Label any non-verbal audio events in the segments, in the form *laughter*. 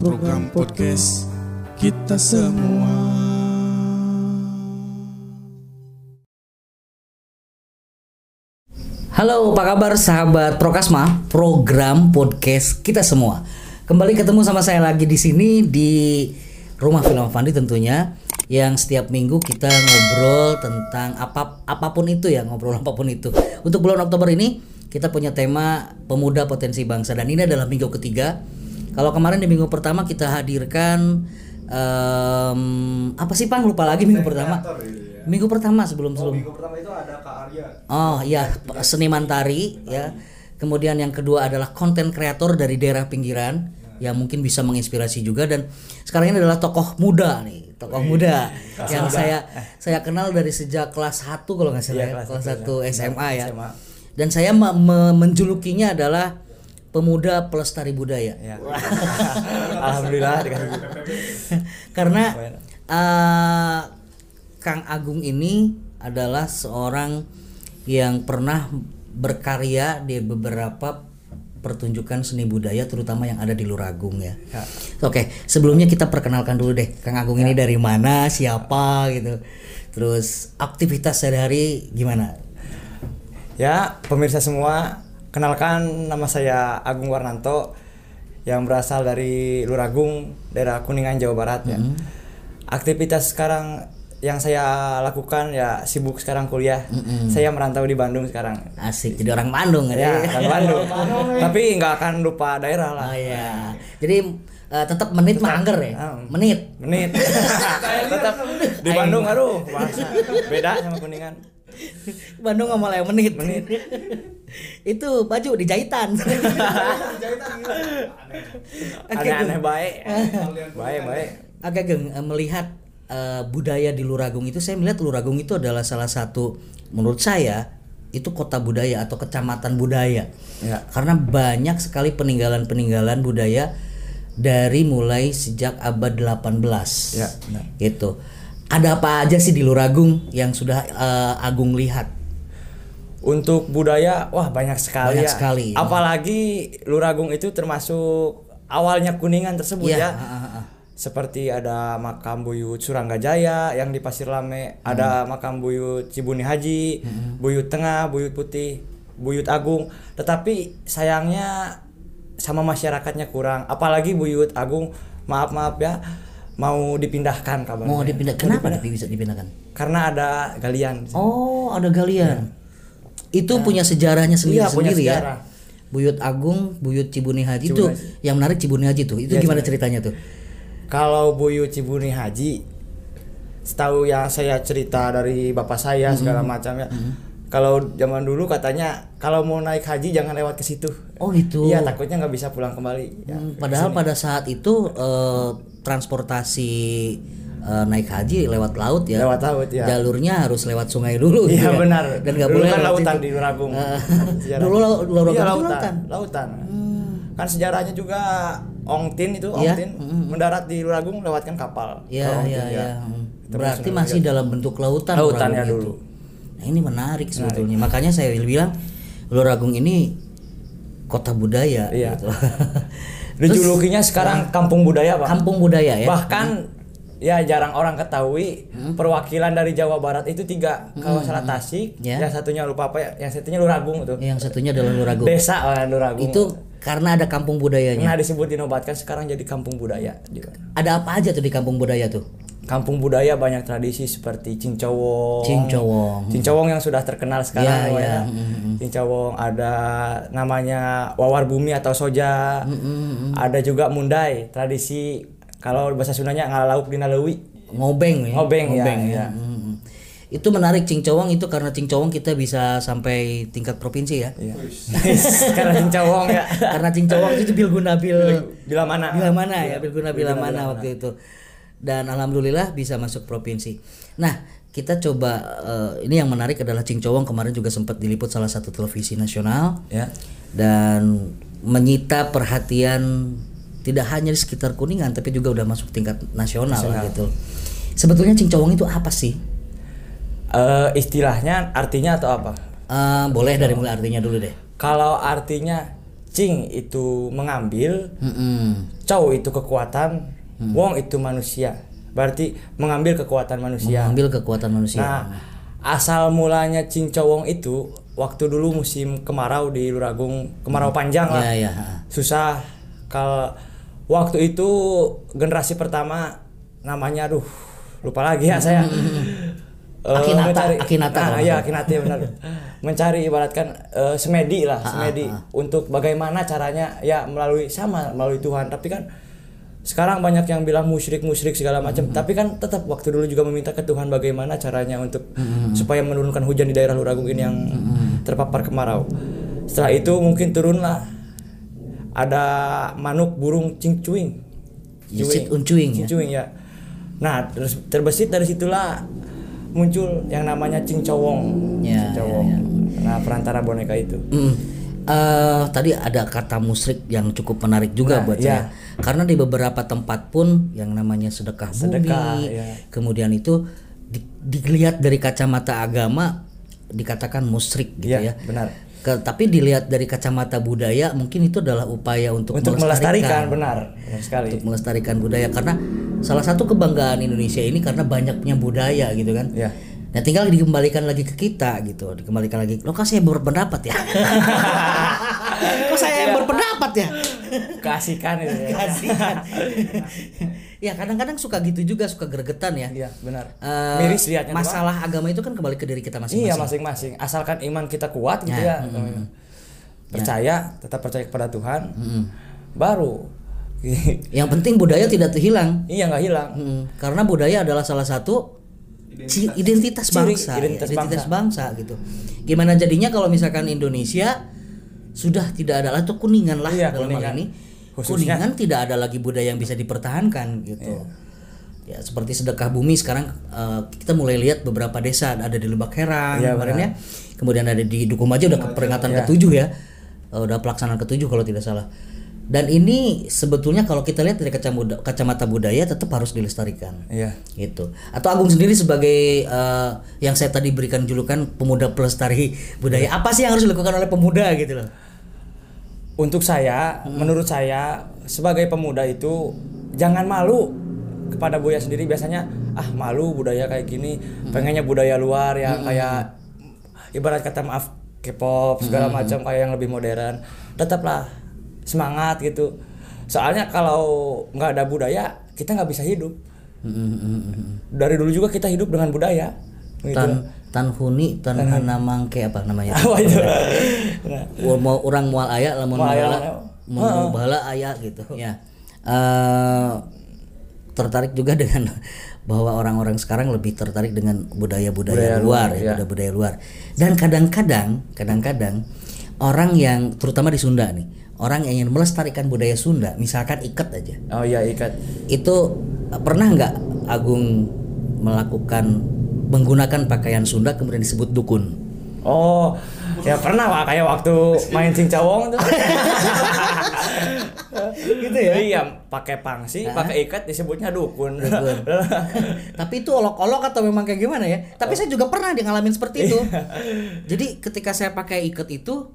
program podcast kita semua. Halo, apa kabar sahabat Prokasma? Program podcast kita semua. Kembali ketemu sama saya lagi di sini di Rumah Film Fandi tentunya yang setiap minggu kita ngobrol tentang apa apa pun itu ya, ngobrol *laughs* apa pun itu. Untuk bulan Oktober ini kita punya tema pemuda potensi bangsa dan ini adalah minggu ketiga. Kalau kemarin di minggu pertama kita hadirkan em, apa sih Pang? Lupa lagi minggu pertama. Minggu pertama sebelum sebelum. Minggu pertama itu ada Kak Arya. Oh iya, seniman tari ya. Kemudian yang kedua adalah konten kreator dari daerah pinggiran yang mungkin bisa menginspirasi juga. Dan sekarang ini adalah tokoh muda nih, tokoh muda *laughs* yang saya saya kenal dari sejak kelas 1 kalau nggak salah ya, kelas 1 SMA ya. Dan saya me- me- menjulukinya adalah pemuda pelestari budaya. Ya. *laughs* Alhamdulillah. *laughs* *laughs* Karena eh, Kang Agung ini adalah seorang yang pernah berkarya di beberapa pertunjukan seni budaya terutama yang ada di Luragung ya. Oke, sebelumnya kita perkenalkan dulu deh Kang Agung ini dari mana, siapa gitu. Terus aktivitas sehari-hari gimana? Ya, pemirsa semua, kenalkan nama saya Agung Warnanto yang berasal dari Luragung, daerah Kuningan, Jawa Barat ya. Aktivitas sekarang yang saya lakukan ya sibuk sekarang kuliah. Saya merantau di Bandung sekarang. Asik jadi orang Bandung Ya, ya. orang *laughs* Bandung. Tapi nggak akan lupa daerah lah. Oh iya. Jadi eh, tetap menit mah angger ya. Ah. Menit. Menit. *laughs* Tetap di Bandung aduh, bahasa beda sama Kuningan. *laughs* Bandung nggak yang menit. Menit. *laughs* itu baju di jahitan. Aneh-aneh baik. Baik, baik. Agak geng eh, melihat eh, budaya di Luragung itu saya melihat Luragung itu adalah salah satu menurut saya itu kota budaya atau kecamatan budaya. Ya. Karena banyak sekali peninggalan-peninggalan budaya dari mulai sejak abad 18. Ya, benar. Gitu. Ada apa aja sih di Luragung yang sudah eh, Agung lihat? Untuk budaya, wah banyak sekali Banyak ya. sekali. Apalagi Luragung itu termasuk awalnya Kuningan tersebut Iya, ya. ah. Seperti ada makam Buyut Suranggajaya yang di Pasir Lame, ada Hmm. makam Buyut Cibuni Haji, Buyut Tengah, Buyut Putih, Buyut Agung. Tetapi sayangnya sama masyarakatnya kurang. Apalagi Buyut Agung, maaf maaf ya, mau dipindahkan kabarnya. Mau dipindah kenapa bisa dipindahkan? Karena ada galian. Oh, ada galian. Itu punya sejarahnya Iya, punya sendiri-sendiri sejarah. ya. Buyut Agung, Buyut Cibuni Haji itu yang menarik Cibuni Haji tuh. Itu Iya, gimana Cibuni. ceritanya tuh? Kalau Buyut Cibuni Haji, setahu yang saya cerita dari bapak saya segala macam ya. Kalau zaman dulu katanya kalau mau naik haji jangan lewat ke situ. Oh gitu. Iya takutnya nggak bisa pulang kembali. Ya, Hmm, Padahal pada saat itu eh, transportasi eh, naik haji lewat laut ya. Lewat laut, ya. Jalurnya harus lewat sungai dulu. Iya gitu ya. benar. Dan nggak boleh kan lautan situ. di Luragung. Eh, *laughs* Sejarah. dulu Luragung Iya, itu lautan. lautan. Lautan. Kan sejarahnya juga Ongtin itu Iya, Ongtin mendarat di Luragung lewatkan kapal. Iya, iya, ya. iya. Hmm. Itu Berarti masih juga. dalam bentuk lautan. Lautan Luragung ya itu. dulu. Nah, ini menarik sebetulnya. Makanya saya bilang Luragung ini kota budaya Iya. gitu. *laughs* Dijulukinya sekarang kampung budaya, Pak. Kampung budaya ya. Bahkan ya jarang orang ketahui perwakilan dari Jawa Barat itu tiga. Kalau salah Tasik, Ya. yang satunya lupa apa ya, yang satunya Luragung tuh. Yang satunya adalah Luragung. Desa lah Luragung. Itu karena ada kampung budayanya. Nah disebut dinobatkan sekarang jadi kampung budaya juga. Ada apa aja tuh di kampung budaya tuh? Kampung budaya banyak tradisi seperti cincowong. Cincowong. Cincowong yang sudah terkenal sekarang Iya, iya. ya. Mm, Cincowong ada namanya wawar bumi atau soja. Mm, Ada juga mundai, tradisi kalau bahasa Sundanya ngalauk dina leuwih. Ngobeng ya. Ngobeng, ya, ya. Mm. Itu menarik Cingcowong itu karena Cingcowong kita bisa sampai tingkat provinsi ya. Iya. *laughs* Karena cincowong ya. *laughs* karena Cingcowong itu Bilguna Bil Bila mana? Bila mana ya, Bilguna Bila mana waktu itu. Dan alhamdulillah bisa masuk provinsi. Nah, kita coba eh, ini yang menarik adalah Cingcowong kemarin juga sempat diliput salah satu televisi nasional Ya. dan menyita perhatian tidak hanya di sekitar Kuningan tapi juga udah masuk tingkat nasional, gitu. Sebetulnya Cingcowong itu apa sih? Eh, istilahnya artinya atau apa? Eh, boleh dari mulai artinya dulu deh. Kalau artinya Cing itu mengambil, Mm-mm. Cow itu kekuatan, Wong itu manusia. Berarti mengambil kekuatan manusia. Mengambil kekuatan manusia. Nah, asal mulanya Cing Cowong itu waktu dulu musim kemarau di Luragung, kemarau panjang lah. Iya, iya. Susah kalau waktu itu generasi pertama namanya aduh lupa lagi ya saya. Eh, Akinata, mencari, Akinata Nah, nggak Akinata ya benar. mencari ibaratkan eh, semedi lah, semedi untuk bagaimana caranya ya melalui sama melalui Tuhan. Tapi kan sekarang banyak yang bilang musyrik musyrik segala macam. Tapi kan tetap waktu dulu juga meminta ke Tuhan bagaimana caranya untuk supaya menurunkan hujan di daerah Luragung ini yang terpapar kemarau. Setelah itu mungkin turunlah ada manuk burung cingcuing. Yisit uncuing ya. Cingcuing ya. Nah terus terbesit dari situlah muncul yang namanya cincowong Ya, cincowong nah perantara boneka itu. Mm. Eh, tadi ada kata musrik yang cukup menarik juga Nah, buat iya. saya. Karena di beberapa tempat pun yang namanya sedekah, Sedekah, bumi, iya. kemudian itu di- dilihat dari kacamata agama dikatakan musrik gitu Iya, ya. benar. Ke- tapi dilihat dari kacamata budaya mungkin itu adalah upaya untuk, untuk melestarikan benar benar sekali untuk melestarikan budaya karena salah satu kebanggaan Indonesia ini karena banyaknya budaya gitu kan. Iya. Nah tinggal dikembalikan lagi ke kita gitu, dikembalikan lagi. Lo kan saya berpendapat ya. *laughs* Kok saya yang berpendapat ya? keasikan itu ya Kasihan. ya kadang-kadang suka gitu juga, suka gregetan ya. iya benar Eh, miris lihatnya doang. masalah agama itu kan kembali ke diri kita masing-masing. Iya masing-masing. Asalkan iman kita kuat gitu ya. Percaya, tetap percaya kepada Tuhan. Baru. Yang penting budaya tidak terhilang. iya nggak hilang. Mm, karena budaya adalah salah satu identitas, Ciri bangsa, identitas ya, identitas bangsa. gitu. Gimana jadinya kalau misalkan Indonesia sudah tidak ada atau kuningan lah Iya, dalam hal Kuningan. ini, Khususnya. kuningan tidak ada lagi budaya yang bisa dipertahankan gitu. Ya seperti sedekah bumi sekarang eh, kita mulai lihat beberapa desa ada di Lebak Herang Iya, kemarin ya. Kemudian ada di Dukumaja udah ke peringatan Iya. ketujuh ya. Eh, udah pelaksanaan ketujuh kalau tidak salah. Dan ini sebetulnya kalau kita lihat dari kacamata, budaya tetap harus dilestarikan Iya. gitu. Atau Agung sendiri sebagai eh, yang saya tadi berikan julukan pemuda pelestari budaya, apa sih yang harus dilakukan oleh pemuda gitu loh? Untuk saya, menurut saya sebagai pemuda itu jangan malu kepada Buya sendiri biasanya ah malu budaya kayak gini, pengennya budaya luar yang kayak ibarat kata maaf K-pop segala macam kayak yang lebih modern. Tetaplah semangat gitu. Soalnya kalau nggak ada budaya, kita nggak bisa hidup. Dari dulu juga kita hidup dengan budaya. Gitu. Tan Tanhuni Tan Hanamangke apa namanya? *laughs* Nah, mau orang mual aya lamun Mual aya, bahala lamun- mau bahala aya gitu ya. Eh, tertarik juga *laughs* dengan bahwa orang-orang sekarang lebih tertarik dengan budaya-budaya Budaya luar, luar, ya, ya. budaya-budaya luar. Dan kadang-kadang, kadang-kadang orang yang terutama di Sunda nih, orang yang ingin melestarikan budaya Sunda, misalkan ikat aja. Oh iya ikat. Itu eh, pernah nggak Agung melakukan menggunakan pakaian Sunda kemudian disebut dukun? Oh, ya pernah pak kayak waktu main cincawong tuh. *laughs* gitu ya? Iya, pakai pangsi, pakai ikat disebutnya dukun. Dukun. *laughs* Tapi itu olok-olok atau memang kayak gimana ya? Tapi saya juga pernah dia ngalamin seperti itu. *laughs* Jadi ketika saya pakai ikat itu,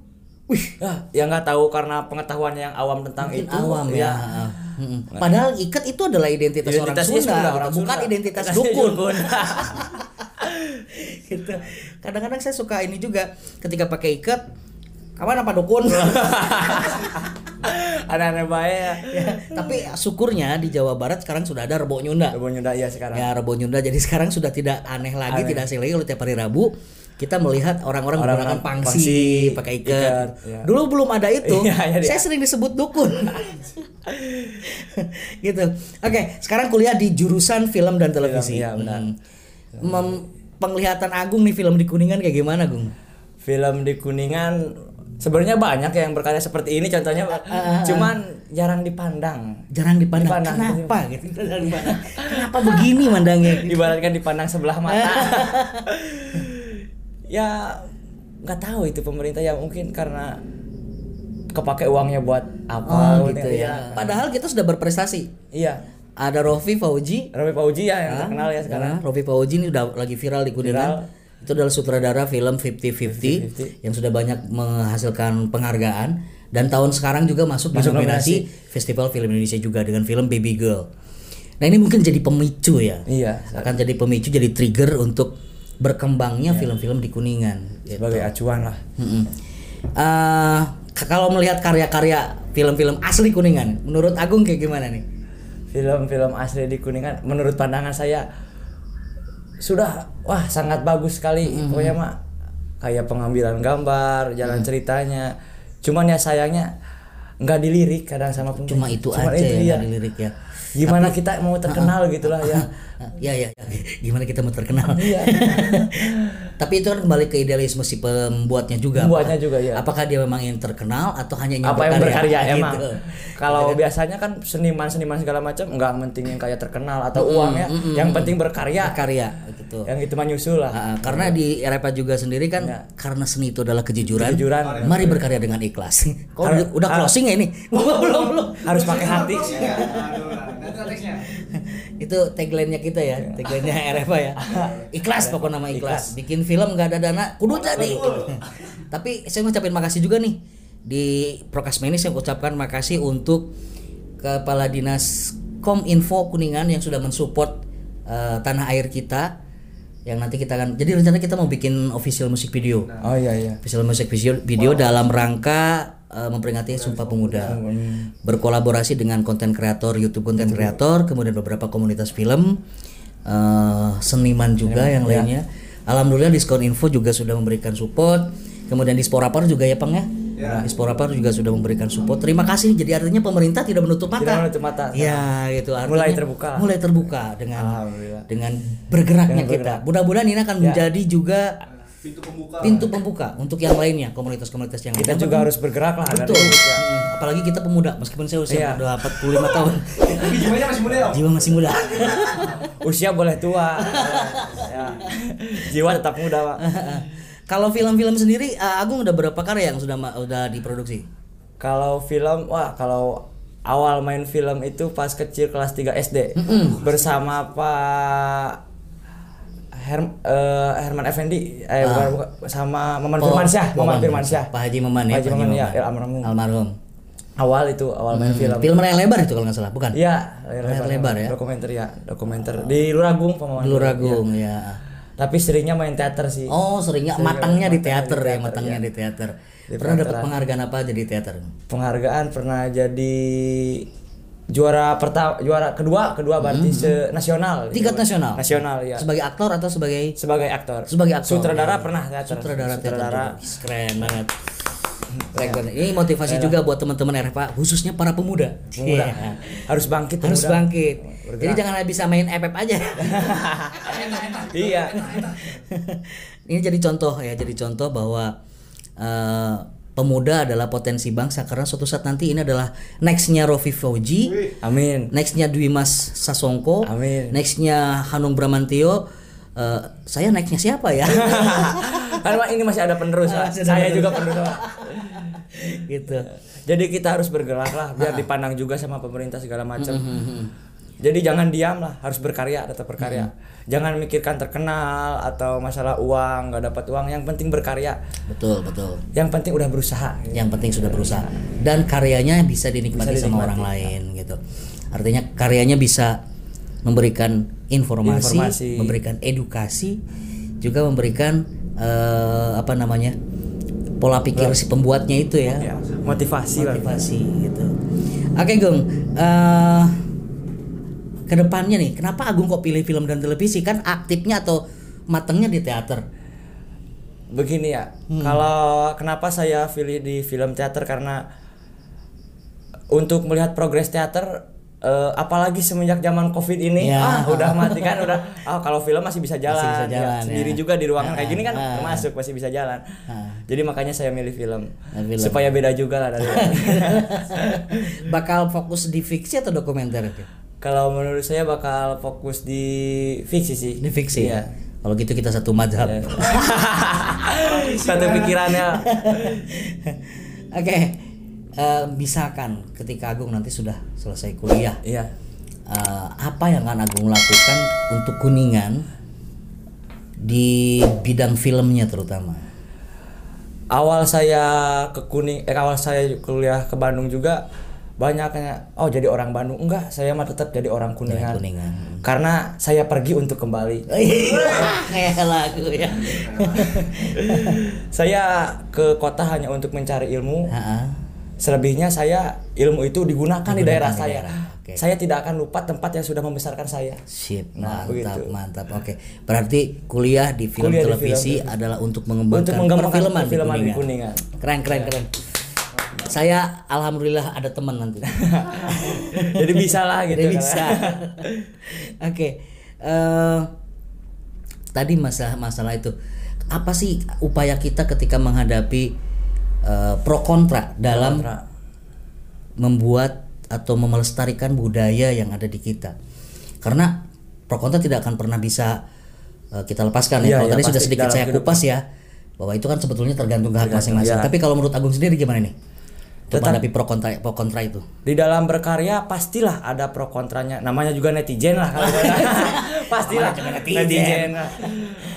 wih, Ah, ya nggak tahu karena pengetahuan yang awam tentang mungkin itu. awam ya. Mm-mm. Padahal ikat itu adalah identitas, orang Identitasnya Sunda, Sunda, orang bukan Sunda. identitas dukun. *laughs* gitu. Kadang-kadang saya suka ini juga ketika pakai ikat, kawan apa dukun? *laughs* Aneh-aneh baik ya. Ya, tapi syukurnya di Jawa Barat sekarang sudah ada Rebo Nyunda. Coba nyunda ya sekarang. Ya Rebo Nyunda jadi sekarang sudah tidak aneh lagi, Aneh. tidak asing lagi kalau tiap hari Rabu kita melihat orang-orang menggunakan pangsi, pangsi, pakai ikat. ikat, ya. Dulu belum ada itu. *laughs* Iya, iya, saya sering disebut dukun. gitu. Oke, sekarang kuliah di jurusan film dan televisi. iya, benar. Hmm. Mem- penglihatan Agung nih film di Kuningan kayak gimana, Gung? Film di Kuningan sebenarnya banyak yang berkarya seperti ini contohnya, cuman jarang dipandang. Jarang dipandang. Dipandang. Kenapa gitu? Kenapa begini mandangnya? Ibaratkan dipandang sebelah mata. *laughs* ya nggak tahu itu pemerintah ya mungkin karena kepake uangnya buat apa Oh, gitu ya. Padahal kita sudah berprestasi. Iya. Ada Rofi Fauji Robi Pauji ya yang terkenal ya sekarang. Nah, Rofi Fauji ini udah lagi viral di Kuningan. Itu adalah sutradara film 50-50 yang sudah banyak menghasilkan penghargaan Dan tahun sekarang juga masuk, Masuk di nominasi Festival Film Indonesia juga dengan film Baby Girl. Nah ini mungkin jadi pemicu ya. Iya, Akan jadi pemicu, jadi trigger untuk berkembangnya film-film di Kuningan. gitu. sebagai acuan lah. Mm-mm. Eh, k- kalau melihat karya-karya film-film asli Kuningan, menurut Agung kayak gimana nih? Film-film asli di Kuningan menurut pandangan saya sudah wah sangat bagus sekali. Mm-hmm. Pokoknya mah kayak pengambilan gambar, Mm. jalan ceritanya. Cuman ya sayangnya nggak dilirik kadang sama penulis. Cuma itu Cuman aja itu, yang iya. ada di lirik ya. Gimana kita mau terkenal *laughs* gitulah ya. ya ya, ya. *laughs* gimana kita mau terkenal? Iya. *laughs* Tapi itu kan kembali ke idealisme si pembuatnya juga. Pembuatnya Apakah- juga, ya. Apakah dia memang ingin terkenal atau hanya ingin apa yang berkarya *laughs* emang Gitu. kalau biasanya kan seniman seniman segala macam nggak penting yang kayak terkenal atau uang ya yang penting berkarya Karya gitu. yang itu mah nyusul lah Ah, karena di RPA juga sendiri kan Ya. karena seni itu adalah kejujuran. Kejujuran. Mari berkarya dengan ikhlas. Kok udah, udah closing ya ini? belum belum. harus pakai hati itu tagline-nya kita ya, tagline-nya RFA ya. *laughs* Ikhlas pokok nama ikhlas. Bikin film nggak ada dana, kudu jadi. Tapi saya ngucapin makasih juga nih di Prokasma ini saya ucapkan makasih untuk Kepala Dinas Kominfo Kuningan yang sudah mensupport eh, tanah air kita yang nanti kita akan jadi rencana kita mau bikin official music video. Oh iya iya. Official music video, video dalam rangka eh, memperingati Sumpah Pemuda. Berkolaborasi dengan konten kreator YouTube konten kreator kemudian beberapa komunitas film eh, seniman juga yang lainnya. Alhamdulillah diskon info juga sudah memberikan support. Kemudian di Sporapar juga ya Pang ya di Sporapar juga sudah memberikan support. Terima kasih. Jadi artinya pemerintah tidak menutup mata. Tidak menutup mata. ya gitu. Artinya Mulai terbuka. mulai terbuka dengan Alhamdulillah. dengan bergeraknya kita. Mudah-mudahan ini akan menjadi juga pintu pembuka. untuk yang lainnya komunitas-komunitas yang kita lain. juga harus bergerak lah agar betul ya. Apalagi kita pemuda meskipun saya usia Iya. udah 45 tahun. Jiwanya masih muda ya jiwa masih muda. Usia boleh tua. *laughs* Ya. jiwa tetap muda pak *laughs* kalau film-film sendiri eh, Agung udah berapa karya yang sudah udah diproduksi? Kalau film wah kalau awal main film itu pas kecil kelas 3 SD bersama Pak Her- eh, Herman Effendi. Eh bukan, bukan, sama Maman Oh, Firmansyah Maman. Firmansyah. Pak Haji Maman ya Pak Haji Maman, ya, almarhum. almarhum. Awal itu awal main film. Film layar lebar itu kalau nggak salah bukan? Iya, Layar lebar ya? Dokumenter ya, dokumenter. Di Luragung Pak Maman. Dulu Ragung ya Tapi seringnya main teater sih. oh seringnya Seringnya matangnya di teater di ya teater, matangnya iya. di teater Di pernah dapat penghargaan apa aja di teater Penghargaan pernah jadi juara pertama juara kedua kedua berarti se nasional Hmm. tingkat nasional nasional ya sebagai aktor atau sebagai sebagai aktor sebagai aktor sutradara ya. pernah teater sutradara teater sutradara juga. Ih, keren banget Keren. ini motivasi juga buat teman-teman RFA khususnya para pemuda pemuda Iya. harus bangkit harus pemuda. bangkit Bergerak. jadi jangan bisa main FF aja *laughs* iya ini jadi contoh ya jadi contoh bahwa eh, pemuda adalah potensi bangsa karena suatu saat nanti ini adalah nextnya Rofi Fauji amin nextnya Dwi Mas Sasongko Amin. nextnya Hanung Bramantio Eh, saya nextnya siapa ya? *laughs* Karena ini masih ada penerus ada saya penerus. juga penerus *laughs* gitu. Jadi kita harus bergerak lah biar dipandang juga sama pemerintah segala macam. Hmm, jadi jangan diam lah harus berkarya tetap berkarya. Hmm. jangan mikirkan terkenal atau masalah uang nggak dapat uang. Yang penting berkarya. Betul betul. Yang penting udah berusaha. Yang penting sudah berusaha. Dan karyanya bisa dinikmati, Bisa sama dinikmati. orang lain gitu. Artinya karyanya bisa memberikan informasi, Informasi. memberikan edukasi juga memberikan eh, apa namanya pola pikir si pembuatnya itu ya. Ya, motivasi lah. Motivasi gitu. Oke Gung eh ke depannya nih kenapa Agung kok pilih film dan televisi? Kan aktifnya atau matengnya di teater. Begini ya Hmm. kalau kenapa saya pilih di film teater? Karena untuk melihat progres teater eh, apalagi semenjak zaman covid ini Ya. ah udah mati kan udah ah kalau film masih bisa jalan, bisa ya. jalan, sendiri ya. juga di ruangan kayak gini kan Ah. termasuk masih bisa jalan Ah. jadi makanya saya milih film, Nah, film. supaya beda juga lah dari *laughs* bakal fokus di fiksi atau dokumenter kalau menurut saya bakal fokus di fiksi sih di fiksi Iya. ya kalau gitu kita satu madhab Ya. *laughs* satu pikirannya oke eh, misalkan ketika Agung nanti sudah selesai kuliah? Iya. Eh, apa yang akan Agung lakukan untuk kuningan di bidang filmnya terutama? Awal saya ke kuning eh awal saya kuliah ke Bandung juga banyak kayak oh jadi orang Bandung? Enggak saya mah tetap jadi orang kuningan, Kuningan. karena saya pergi untuk kembali. *laughs* Kayak lagu ya. *laughs* saya ke kota hanya untuk mencari ilmu. Heeh. Selebihnya saya ilmu itu digunakan, di daerah di saya daerah, oke. saya tidak akan lupa tempat yang sudah membesarkan saya Sip, Nah, mantap, begitu. mantap. Oke, berarti kuliah di film Kuliah di televisi film. adalah untuk mengembangkan, Untuk mengembangkan perfilman, perfilman di di Kuningan. Keren, keren, keren. Saya alhamdulillah ada teman nanti. *laughs* jadi bisa lah gitu Jadi kan. bisa. *laughs* Oke. eh, tadi masalah masalah itu apa sih upaya kita ketika menghadapi eh, pro kontra dalam Kontra. membuat atau memelestarikan budaya yang ada di kita. Karena pro kontra tidak akan pernah bisa eh, kita lepaskan ya. Iya, Kalau iya, tadi sudah sedikit saya hidup. kupas ya bahwa itu kan sebetulnya tergantung ke hak masing-masing. iya. Tapi kalau menurut Agung sendiri gimana nih? Untuk Tetap- menghadapi pro kontra pro kontra itu. di dalam berkarya pastilah ada pro kontranya namanya juga netizen lah kalau *laughs* *laughs* pastilah netizen. lah.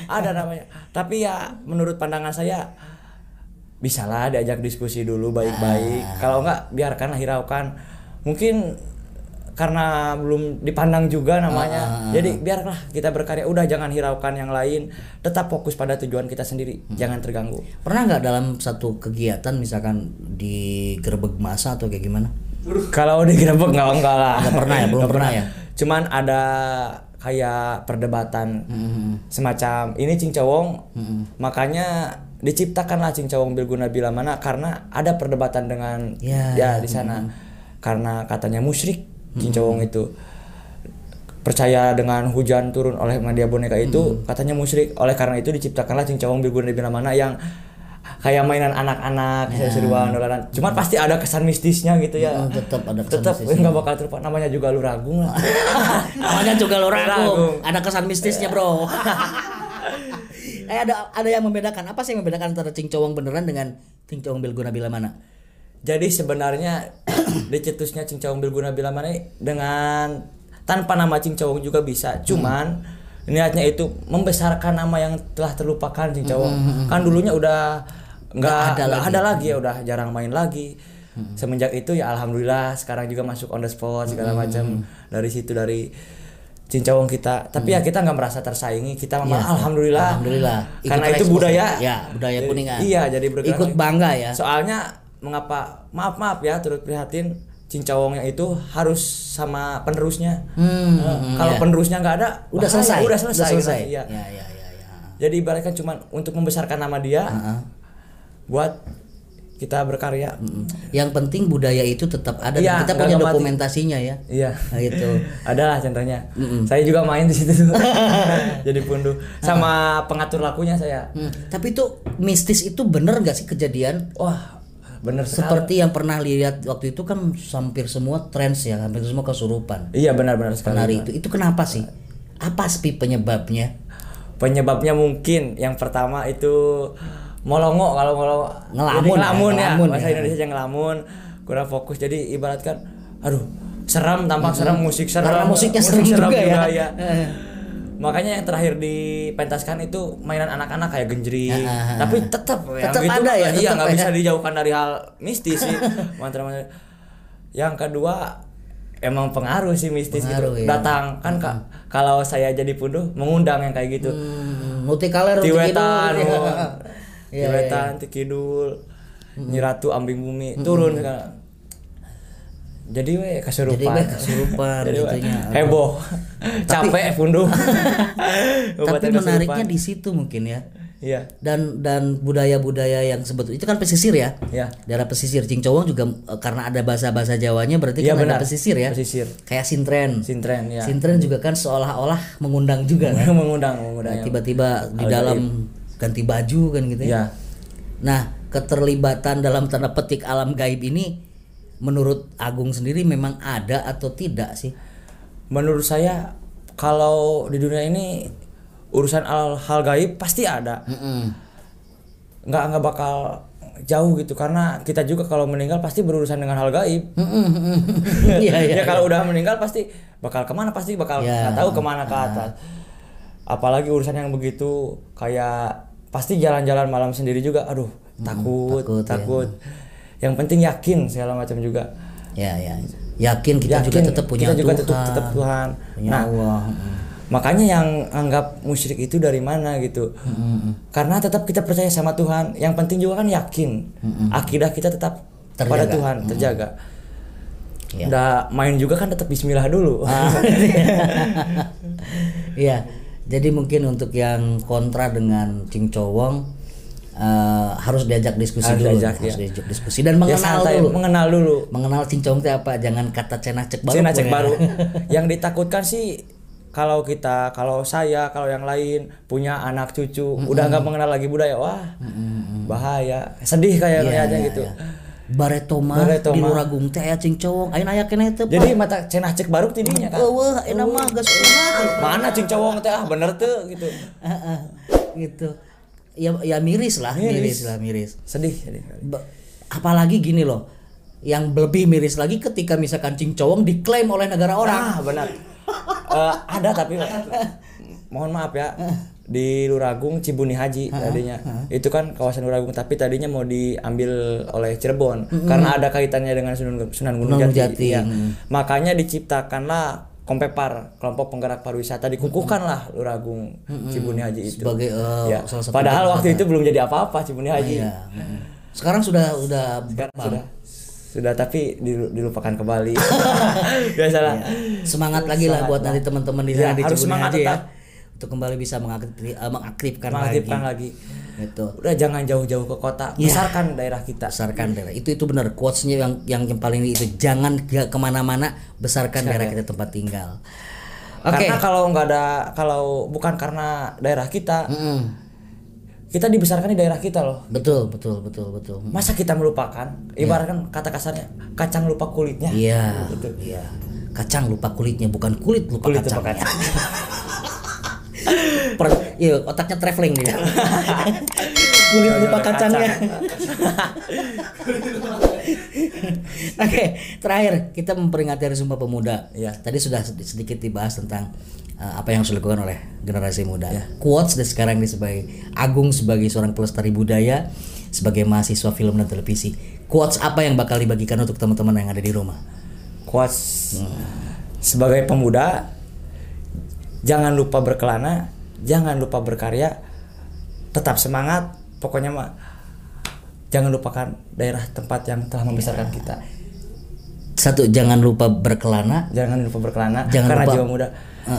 ada namanya tapi ya menurut pandangan saya bisalah diajak diskusi dulu baik-baik Ah. kalau enggak biarkanlah hiraukan mungkin karena belum dipandang juga namanya Ah, jadi biarlah kita berkarya udah jangan hiraukan yang lain tetap fokus pada tujuan kita sendiri Hmm. jangan terganggu Pernah nggak dalam satu kegiatan misalkan di gerbek masa atau kayak gimana? Kalau digerebek nggak enggak lah. Nggak pernah ya, *laughs* belum Nggak pernah ya? Cuman ada kayak perdebatan Hmm. semacam ini cincawong, makanya diciptakanlah cincawong bilguna bila mana karena ada perdebatan dengan Ya, ya, di sana. karena katanya musyrik cincawong itu. Percaya dengan hujan turun oleh media boneka itu katanya musyrik. Oleh karena itu diciptakanlah cincawong bilguna bila mana yang kayak mainan anak-anak seru-seruan dolaran cuman pasti ada kesan mistisnya gitu ya. Oh, tetap ada kesan tetap nggak bakal terlupa. Namanya juga luragung lah. *laughs* Namanya juga lo Ragung. ragung. Ada kesan mistisnya bro. *laughs* eh ada ada yang membedakan. Apa sih yang membedakan antara cincowong beneran dengan cincowong bilguna bila mana? jadi sebenarnya *clears throat* dicetusnya cincawong bilguna bila mana dengan tanpa nama cincawong juga bisa. Cuman niatnya itu membesarkan nama yang telah terlupakan cincawong kan dulunya udah nggak ada lagi. ada lagi ya udah jarang main lagi. Semenjak itu ya alhamdulillah sekarang juga masuk on the spot segala macam. Dari situ dari cincawong kita tapi ya kita nggak merasa tersaingi kita Iya, malah alhamdulillah Alhamdulillah. Ikut karena itu budaya ya, budaya Jadi- kuningan. iya jadi bergerak Ikut bangga ya. soalnya mengapa maaf maaf ya turut prihatin cincawongnya itu harus sama penerusnya Hmm, Eh, hmm, kalau iya. penerusnya nggak ada Udah bahaya, selesai. udah selesai, selesai. Iya. Ya, ya, ya, ya. jadi ibaratkan cuma untuk membesarkan nama dia Heeh. buat kita berkarya Mm. Yang penting budaya itu tetap ada Iya, kita punya mati. dokumentasinya ya. iya Nah, itu. *laughs* adalah contohnya saya juga main di situ *laughs* jadi punduh sama pengatur lakunya saya Hmm, Tapi itu mistis itu bener nggak sih kejadian? wah bener sekali Seperti yang pernah lihat waktu itu kan hampir semua trends ya, hampir semua kesurupan. iya benar-benar sekali Penari itu itu kenapa sih? Apa sih penyebabnya? penyebabnya mungkin yang pertama itu molongo kalau molongo. Ngelamun Jadi ya, ngelamun ya, ngelamun bahasa ya. Indonesia ngelamun kurang fokus. Jadi ibaratkan aduh seram tampak seram musik seram. Karena musiknya musik serem juga ya. ya. *laughs* makanya yang terakhir dipentaskan itu mainan anak-anak kayak ah. tapi tetap yang Tetap gitu. ada ya, iya tetap nggak ya. bisa dijauhkan dari hal mistis sih. *laughs* Mantra-mantra. Yang kedua emang pengaruh sih mistis Pengaruh, gitu ya. datang. Kan Kak, kalau saya jadi punduh mengundang yang kayak gitu. Hmm, Tiwetan, Multikidul. *laughs* oh. Iya, iya, Tiwetan, Tikidul, Nyiratu Ambing Bumi turun sekarang. Jadi we kesurupan. Jadi we kesurupan Jadi we heboh. Capek *laughs* punduh. Tapi menariknya di situ mungkin ya. Iya. Dan dan budaya-budaya yang sebetulnya itu kan pesisir ya. Iya. Daerah pesisir Cincowong juga eh, karena ada bahasa-bahasa Jawanya berarti Iya, kan benar. ada pesisir ya. Pesisir. Kayak sintren. Sintren ya. Sintren juga kan seolah-olah mengundang juga *laughs* kan. mengundang, Nah, mengundang. tiba-tiba di Al-gaib. dalam ganti baju kan gitu ya. Iya. Nah, keterlibatan dalam tanda petik alam gaib ini menurut Agung sendiri memang ada atau tidak sih? Menurut saya kalau di dunia ini urusan hal, hal gaib pasti ada. Mm-mm. Nggak nggak bakal jauh gitu karena kita juga kalau meninggal pasti berurusan dengan hal gaib. *laughs* Iya, iya. ya kalau udah meninggal pasti bakal ke mana pasti bakal Ya. nggak tahu ke mana ke atas apalagi urusan yang begitu kayak pasti jalan-jalan malam sendiri juga aduh takut takut, takut, ya. yang penting yakin segala macam juga Ya, ya. Yakin kita juga Yakin tetap punya kita juga Tuhan. tetap, tetap Tuhan Punya nah Allah. Mm. makanya yang anggap musyrik itu dari mana gitu karena tetap kita percaya sama Tuhan yang penting juga kan yakin akidah kita tetap pada Terjaga. Tuhan terjaga Ya. Udah main juga kan tetap Bismillah dulu Ah. *laughs* *laughs* Iya. Jadi mungkin untuk yang kontra dengan Cing Cowong eh, harus diajak diskusi Harus dulu, diajak, harus ya. diajak diskusi dan ya mengenal santai dulu. mengenal dulu mengenal Cing Cowong itu apa? Jangan kata cenah cek baru. Cina cek ya. baru *laughs* yang ditakutkan sih kalau kita kalau saya kalau yang lain punya anak cucu udah nggak mengenal lagi budaya wah bahaya sedih kayak Iya, aja iya, gitu iya. Baretoma, Baretoma. di Luragung teh aya Cing Cowong, ayeuna aya keneh teu. jadi mata cenah cek baru tidinya kan eueuh ayeuna mah geus enak. mana cing cowong teh ah bener tuh gitu Heeh. gitu. Ya ya miris lah, miris, lah miris. sedih sedih Ba- apalagi gini loh yang lebih miris lagi ketika misalkan Cing Cowong diklaim oleh negara orang ah benar Eh, ada tapi *laughs* mohon maaf ya di Luragung Cibuni Haji tadinya. itu kan kawasan Luragung tapi tadinya mau diambil oleh Cirebon. Karena ada kaitannya dengan Sunan, Sunan Gunung Jati, Jati, iya. mm. makanya diciptakanlah Kompepar kelompok penggerak pariwisata. Dikukuhkanlah Luragung Cibuni Haji itu. Sebagai eh, Ya, salah satu padahal waktu itu belum jadi apa-apa Cibuni Haji. Iya, mm. sekarang sudah udah Sekarang sudah. Sudah tapi dilu- dilupakan kembali. *laughs* Biasalah. Semangat lagi lah buat nanti teman-teman di Ya, sana di harus semangat aja ya. tetap. Untuk kembali bisa mengaktif, eh, mengaktifkan, mengaktifkan lagi. lagi Gitu. udah jangan jauh-jauh ke kota Iya. besarkan daerah kita Besarkan daerah. Itu itu benar quotesnya yang yang yang paling itu jangan ke- ke mana-mana besarkan daerah kita tempat tinggal. Oke. karena kalau nggak ada kalau bukan karena daerah kita Mm-mm. kita dibesarkan di daerah kita loh Betul betul betul betul. masa kita melupakan ibaratkan kata kasarnya kacang lupa kulitnya Iya. Gitu. Iya. Kacang lupa kulitnya bukan kulit lupa kulit kacang. lupa *laughs* kacang Per- iya, otaknya traveling dia. kulit lupa kacangnya. Oke, terakhir kita memperingati Hari Sumpah Pemuda. Iya. Tadi sudah sed- sedikit dibahas tentang uh, apa yang harus dilakukan oleh generasi muda. Iya. Quotes dan sekarang ini sebagai Agung sebagai seorang pelestari budaya, sebagai mahasiswa film dan televisi. Quotes apa yang bakal dibagikan untuk teman-teman yang ada di rumah? quotes sebagai pemuda jangan lupa berkelana jangan lupa berkarya tetap semangat. Pokoknya mah jangan lupakan daerah tempat yang telah membesarkan kita. Satu, jangan lupa berkelana, jangan lupa berkelana Jangan karena lupa- jiwa muda.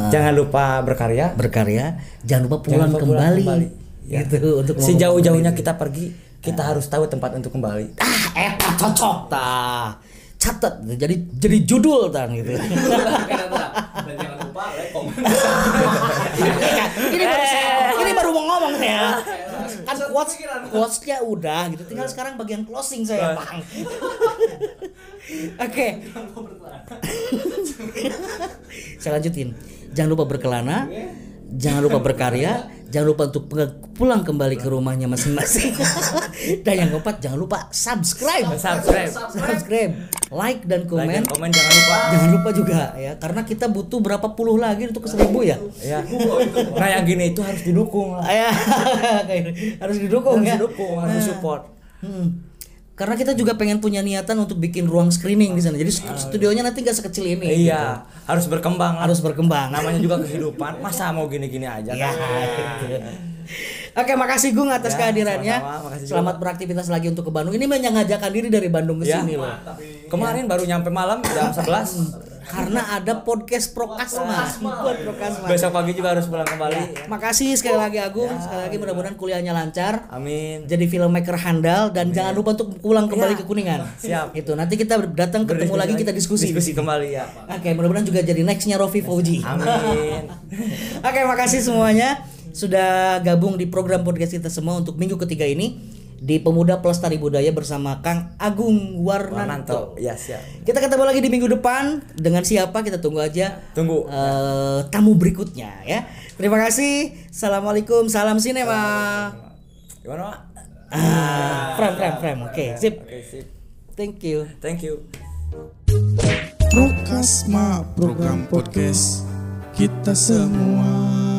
jangan lupa berkarya. berkarya, jangan lupa pulang jangan lupa pulang kembali. Ya. Gitu untuk sejauh-jauhnya kita pergi kita harus tahu tempat untuk kembali. Ah eta cocok tah catat jadi jadi judul tan gitu *laughs* ini baru saya- ini baru mau ngomong saya kan quotes quotesnya udah gitu. Tinggal sekarang bagian closing saya bang. *laughs* Oke. *laughs* Saya lanjutin. Jangan lupa berkelana. Jangan lupa berkarya jangan lupa untuk pulang kembali ke rumahnya masing-masing. *laughs* Dan yang keempat jangan lupa subscribe. Subscribe. Subscribe. Like dan like komen dan komen. jangan lupa. Jangan lupa juga ya. Karena kita butuh berapa puluh lagi untuk ke seribu ya? Ya nah yang gini itu harus didukung. *laughs* Lah ya harus didukung harus ya? didukung harus support. Hmm. Karena kita juga pengen punya niatan untuk bikin ruang screening di sana. Jadi stu- studionya nanti gak sekecil ini. iya harus berkembang lah. Harus berkembang. namanya juga kehidupan masa mau gini-gini aja Ya. kan? Oke, makasih Gung atas Ya, kehadirannya. makasih juga. Selamat beraktivitas lagi untuk ke Bandung. Ini menyengajakan diri dari Bandung ke Ya. sini loh. kemarin baru nyampe malam jam 11 Karena ada podcast Prokasma buat Prokasma. besok pagi juga harus pulang kembali Makasih sekali lagi Agung. Sekali lagi mudah-mudahan kuliahnya lancar. amin Jadi filmmaker handal dan jangan lupa untuk pulang kembali ke Kuningan. Siap. Itu nanti kita datang ketemu lagi kita diskusi. diskusi kembali ya Oke, mudah-mudahan juga jadi nextnya Rofi Fauji. amin *laughs* Oke, makasih semuanya sudah gabung di program podcast kita semua untuk minggu ketiga ini di Pemuda Pelestari Budaya bersama Kang Agung Warnanto. Warnanto ya siap Kita ketemu lagi di minggu depan dengan siapa kita tunggu aja. Tunggu. eh, tamu berikutnya ya. Terima kasih. Assalamualaikum. Salam sinema. gimana Mak? Ah, frame frame frame. Oke, sip. oke sip Thank you. thank you Prokasma program podcast kita semua